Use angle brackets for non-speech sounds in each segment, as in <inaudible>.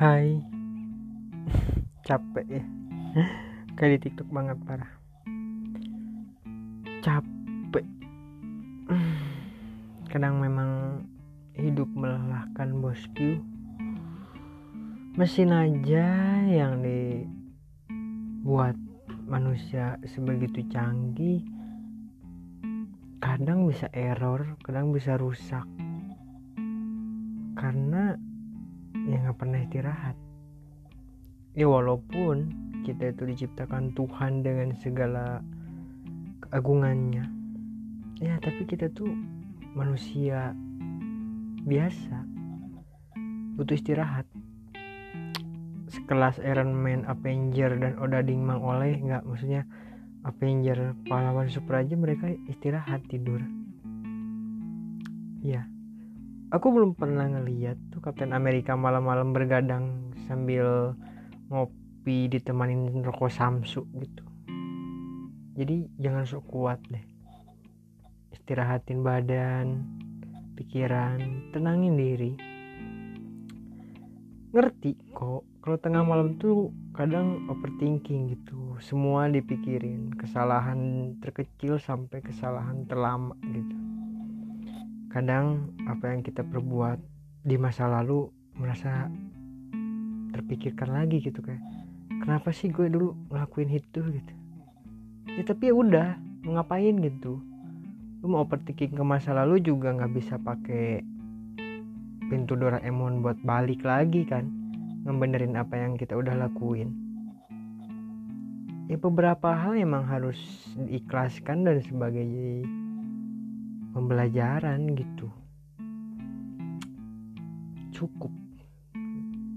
Hai. <laughs> Capek ya. <laughs> Kayak di tiktok banget parah. Capek. <sighs> Kadang memang hidup melelahkan bosku Mesin aja yang dibuat manusia sebegitu canggih Kadang bisa error, kadang bisa rusak. Karena ya nggak pernah istirahat. Ya walaupun kita itu diciptakan Tuhan dengan segala keagungannya. Ya tapi kita tuh manusia biasa butuh istirahat. Sekelas Iron Man, Avenger dan Odading Mang Oleh nggak? Maksudnya Avenger pahlawan super aja mereka istirahat tidur. Ya aku belum pernah ngeliat tuh Kapten Amerika malam-malam bergadang sambil ngopi ditemanin rokok samsu gitu. Jadi jangan sok kuat deh. Istirahatin badan pikiran tenangin diri. Ngerti kok kalau tengah malam tuh kadang overthinking gitu. Semua dipikirin kesalahan terkecil sampai kesalahan terlama gitu kadang apa yang kita perbuat di masa lalu merasa terpikirkan lagi gitu kayak kenapa sih gue dulu ngelakuin itu gitu. Ya tapi ya udah mau ngapain gitu? Lu mau overthinking ke masa lalu juga nggak bisa pakai pintu Doraemon buat balik lagi kan? Ngebenerin apa yang kita udah lakuin. Ya beberapa hal emang harus diikhlaskan dan sebagai pembelajaran gitu. Cukup.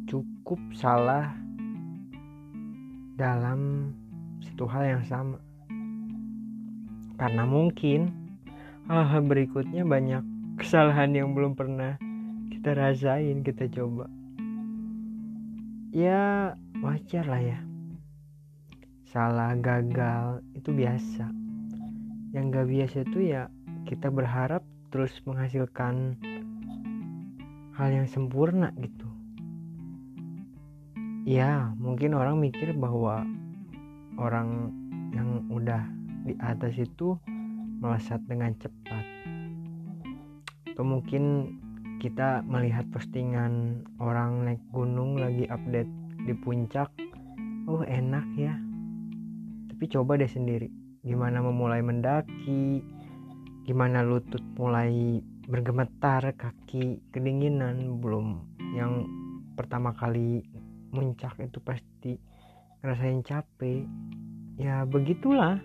Cukup salah dalam satu hal yang sama. Karena mungkin hal-hal berikutnya banyak kesalahan yang belum pernah kita rasain kita coba. Ya wajar lah ya. Salah gagal itu biasa. Yang gak biasa itu ya kita berharap terus menghasilkan hal yang sempurna gitu. Ya mungkin orang mikir bahwa orang yang udah di atas itu melesat dengan cepat. Atau mungkin kita melihat postingan orang naik gunung lagi update di puncak. Oh enak ya. Tapi coba deh sendiri gimana memulai mendaki gimana lutut mulai bergemetar kaki kedinginan belum yang pertama kali muncak itu pasti ngerasain capek. Ya begitulah.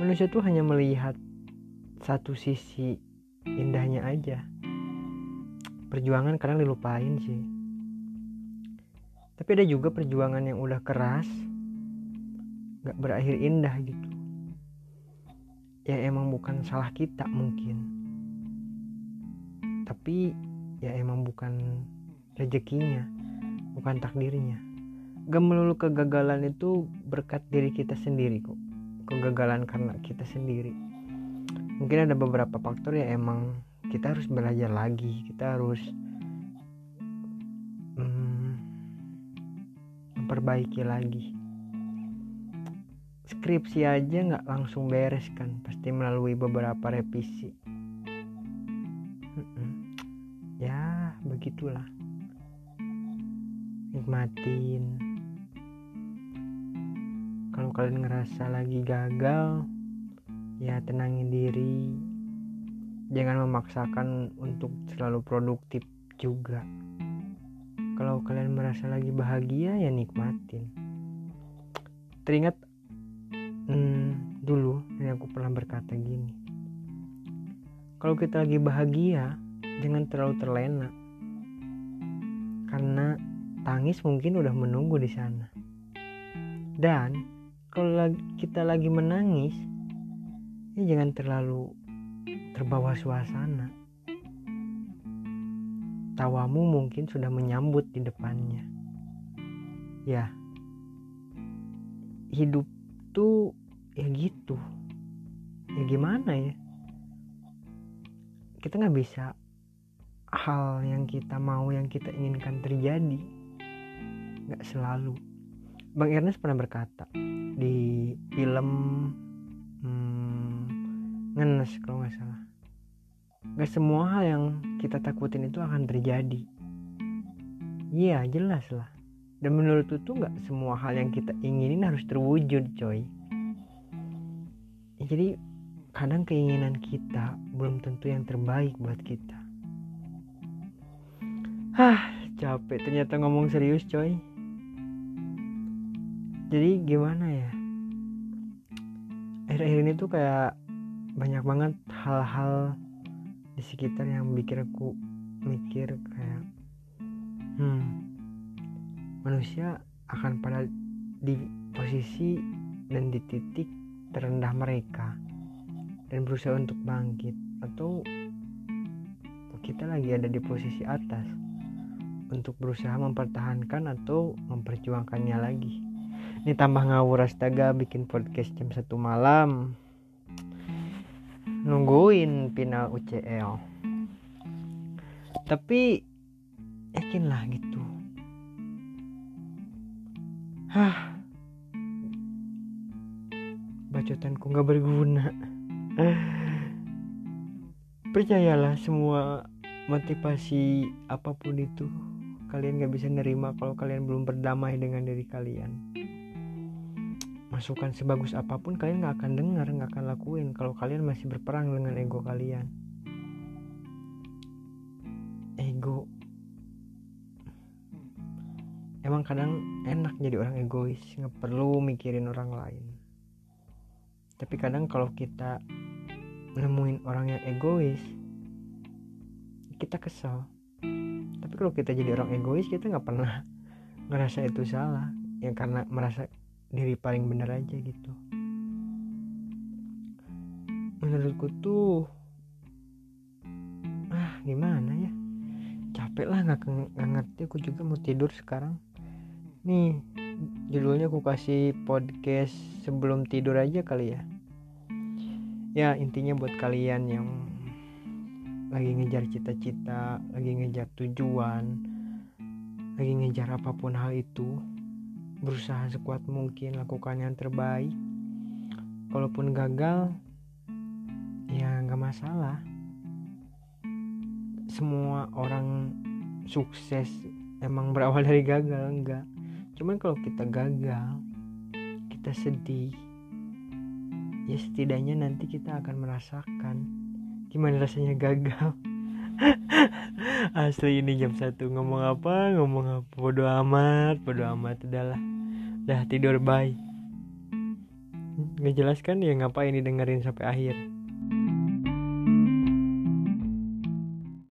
Manusia tuh hanya melihat satu sisi indahnya aja. Perjuangan kadang dilupain sih. Tapi ada juga perjuangan yang udah keras gak berakhir indah gitu ya emang bukan salah kita mungkin. Tapi ya emang bukan rezekinya bukan takdirnya. Gak melulu kegagalan itu berkat diri kita sendiri kok. Kegagalan karena kita sendiri. Mungkin ada beberapa faktor ya emang kita harus belajar lagi. Kita harus hmm, memperbaiki lagi skripsi aja nggak langsung beres kan pasti melalui beberapa revisi. Ya begitulah. Nikmatin. Kalau kalian ngerasa lagi gagal ya tenangin diri. Jangan memaksakan untuk selalu produktif juga. Kalau kalian merasa lagi bahagia ya nikmatin. Teringat aku pernah berkata gini kalau kita lagi bahagia jangan terlalu terlena karena tangis mungkin udah menunggu di sana. Dan kalau kita lagi menangis ya jangan terlalu terbawa suasana. Tawamu mungkin sudah menyambut di depannya. Ya hidup tuh ya gitu ya gimana ya? Kita nggak bisa hal yang kita mau yang kita inginkan terjadi nggak selalu. Bang Ernest pernah berkata di film hmm, Ngenes kalau nggak salah. Gak semua hal yang kita takutin itu akan terjadi. Iya jelas lah. Dan menurut itu gak semua hal yang kita inginin harus terwujud coy. Ya, Jadi kadang keinginan kita belum tentu yang terbaik buat kita. Hah capek ternyata ngomong serius coy. Jadi gimana ya? Akhir-akhir ini tuh kayak banyak banget hal-hal di sekitar yang bikin aku mikir kayak hmm manusia akan pada di posisi dan di titik terendah mereka dan berusaha untuk bangkit atau kita lagi ada di posisi atas untuk berusaha mempertahankan atau memperjuangkannya lagi. Ini tambah ngawur astaga bikin podcast jam satu malam. Nungguin final UCL tapi yakinlah gitu. Hah. Bacotanku nggak berguna percayalah semua motivasi apa pun itu kalian gak bisa nerima kalau kalian belum berdamai dengan diri kalian. Masukan sebagus apa pun kalian nggak akan dengar nggak akan lakuin kalau kalian masih berperang dengan ego kalian. Ego. Emang kadang enak jadi orang egois nggak perlu mikirin orang lain tapi kadang kalau kita nemuin orang yang egois kita kesel. Tapi kalau kita jadi orang egois kita nggak pernah <laughs> ngerasa itu salah. Ya karena merasa diri paling benar aja gitu. Menurutku tuh ah gimana ya? Capek lah nggak ngerti. Aku juga mau tidur sekarang. Nih judulnya aku kasih podcast sebelum tidur aja kali ya. Ya intinya buat kalian yang lagi ngejar cita-cita lagi ngejar tujuan lagi ngejar apa pun hal itu berusaha sekuat mungkin lakukan yang terbaik. Kalaupun gagal ya nggak masalah. Semua orang sukses emang berawal dari gagal enggak cuman kalau kita gagal kita sedih ya setidaknya nanti kita akan merasakan gimana rasanya gagal. <laughs> Asli ini jam satu ngomong apa ngomong apa bodo amat bodo amat udahlah. Dah tidur bye. Ngejelaskan ya ngapain didengerin sampai akhir